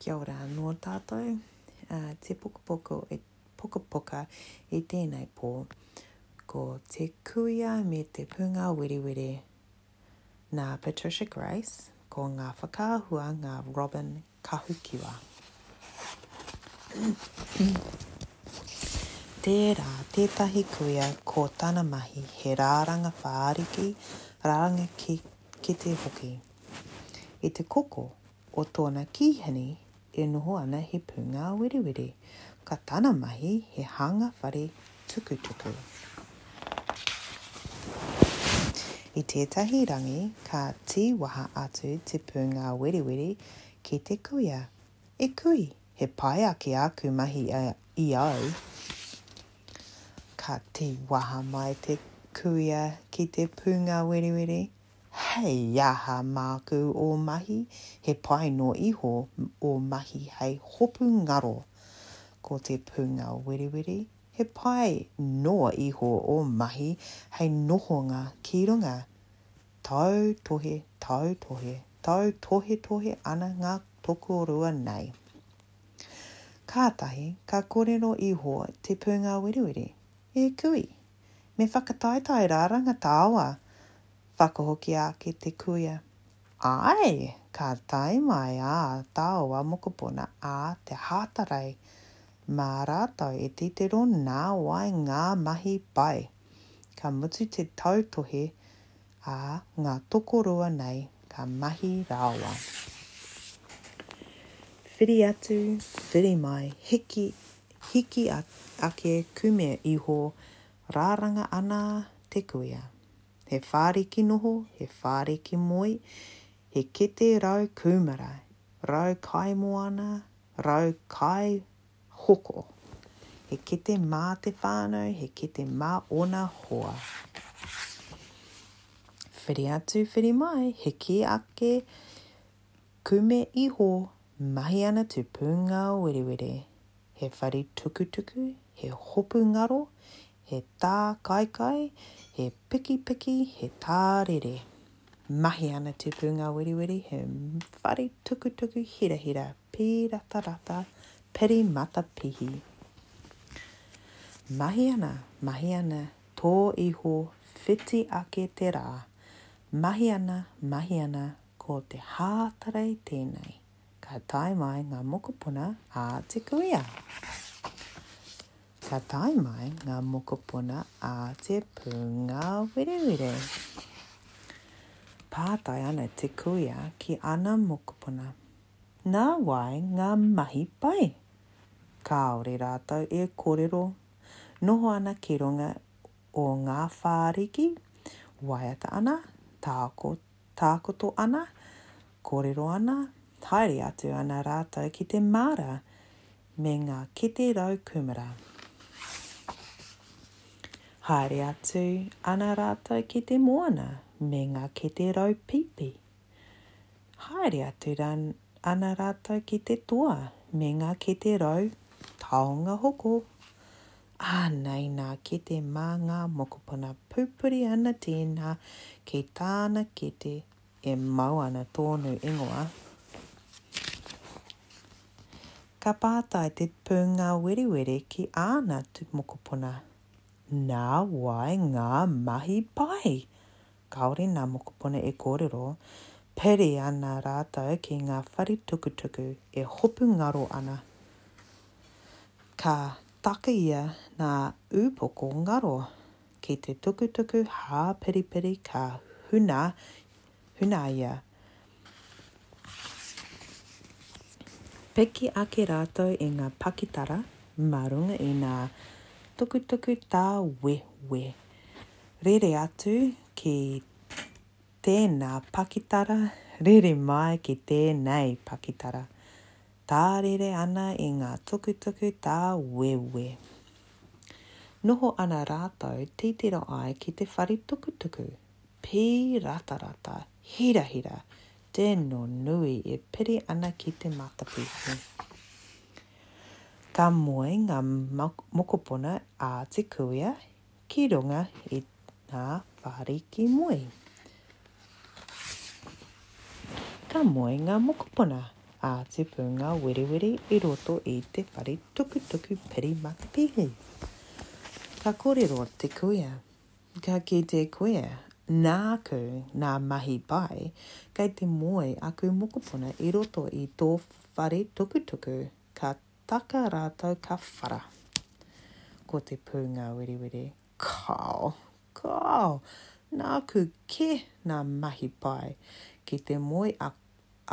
Kia ora anō tātou. Te pokopoko e pokapoka i tēnei pō. Ko te kuia me te punga werewere nā Patricia Grace, ko ngā whakaahua ngā Robyn Kahukiwa. Tērā tētahi kuia ko tana mahi he rāranga whāriki, rāranga kete hoki. I te koko o tōna kīhini e noho ana he pūngā werewere, ka tana mahi he hanga whare tukutuku. I tētahi rangi ka tīwaha atu te pūngā werewere ki te kuia, E kui, he pai ake āku mahi i au. Ka tīwaha mai te kuia ki te pūngā werewere. Hei aha māku ō mahi, he pai nō iho ō mahi hei hopu ngaro. Ko te pūnga werewere, he pai nō iho ō mahi hei nohonga ki runga. Tautohe, tautohe, tautohetohe ana ngā tokorua nei. Kātahi ka kōrero iho te pūnga werewere, E kui! Me whakataetae raranga taoa, whakahokia ake te kuia. Ae! Ka tae mai a taoa mokopuna a Te Hātarei mā rātou e titiro nā wai ngā mahi pai. Ka mutu te tautohe a ngā tokorua nei ka mahi rawa. Whiri atu, whiri mai, hiki Hiki ake kume iho raranga ana te kuia. He whāriki noho, he whāriki moe, he kete rau kūmara, rau kai moana, rau kai hoko. He kete mā te whānau, he kete mā ōna hoa. Whiri atu, whiri mai, hiki ake. Kume iho, mahi ana te pūngao werewere. He whare tukutuku, he hopu ngaro, he tā kaikai, he pikipiki, he tā rere. Mahi ana te pūngao werewere, he whare tukutuku hirahira, pīratarata, piri matapihi. Mahi ana, mahi ana, tō iho, whiti ake te rā. Mahi ana, mahi ana, Ko te hātarei tēnei. Ka tae mai ngā mokopuna a te kuia. Ka tae mai ngā mokopuna a te pūnga wirewire. Pātai ana te kuia ki ana mokopuna, Nā wai ngā mahi pai? Kāore rātou e kōrero, noho ana ki runga o ngā whāriki, waiata ana, taoko tākoto ana, kōrero ana, haere atu ana rātou ki te māra me ngā kete rau kūmara. Haere atu ana rātou ki te moana me ngā kete rau pīpī. Haere atu ana rātou ki te toa me ngā kete rau taonga hoko. Anei nā kete mā ngā mokopuna pupuri ana tēnā kei tāna kete e mau ana tōnu ingoa. Ka pātai te pūnga werewere ki āna tu mokopuna, Nā wai ngā mahi pai? Kāore nā mokopuna e kōrero, piri ana rātou ki ngā whare tukutuku e hopu ngaro ana. Ka Taka ia nā Ūpoko ngaro ki te tukutuku hāperiperi ka huna, huna ia. Piki ake rātou i ngā pakitara mā runga i nā tukutuku tāwewe. Rere atu ki tēnā pakitara rere mai ki tēnei pakitara, tārere ana i ngā tukutuku tāueue. Noho ana rātou titiro ai ki te whare tukutuku, pī ratarata, hirahira, tino nui e piri ana ki te matapihi. Ka moe ngā mokopuna a Te Kuia ki runga i ngā whāriki moe. Ka moe ngā mokopuna ā tipu ngā weriweri i roto i te whare tukutuku piri matapihi. Ka kōrero te kuia, ka kī te kuia, Nāku, nā Mahi Pai, kei te moe aku mokopuna i roto i tō whare tukutuku, ka Taka rātou ka whara. Ko te pū ngā werewere. Kao! Kao! Nāku kē nā mahi pai ki te moe a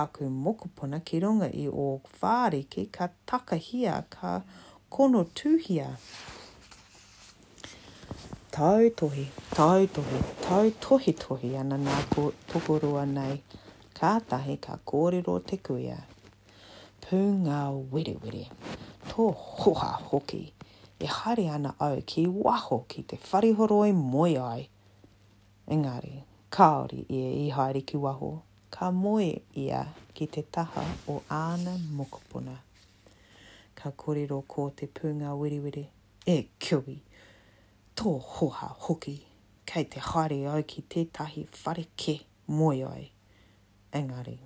aku mokopuna ki runga i ō whāriki ka takahia ka konotuhia. Tautohi, tautohi, tautohitohi ana nāku tokorua nei. Kātahi ka kōrero te kuia. Pūnga werewere, tō hoha hoki. E haere ana au ki waho ki te wharehoroi moe ai. Engari, kāore ia i haere ki waho, ka moe ia ki te taha o āna mokopuna. Ka korero ko te pūnga werewere, E Kiwi! Tō hoha hoki, kei te haere au ki tētahi whare kē moe ai. Engari,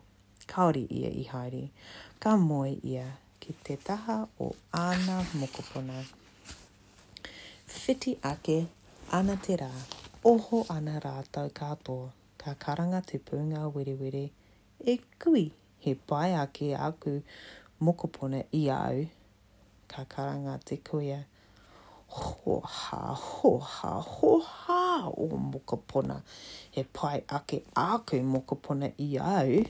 kāore ia i haere, ka moe ia ki te taha o āna mokopuna. Whiti ake ana te rā, oho ana rātou katoa, ka karanga te pūnga werewere, E kui! He pai ake aku mokopuna i a au, Ka karanga te kuia, Hoha, hoha, hoha o mokopona, he pai ake āku mokopona i au.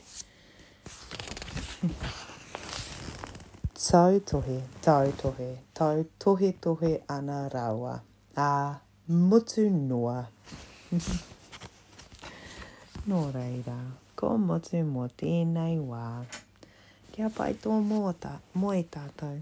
Tautohe, tautohe, tautohetohe ana rāua, ā, Mutu noa. Nō reira, ko Mutu mō tēnei wā. Kia pai tō mōta, moe tātou.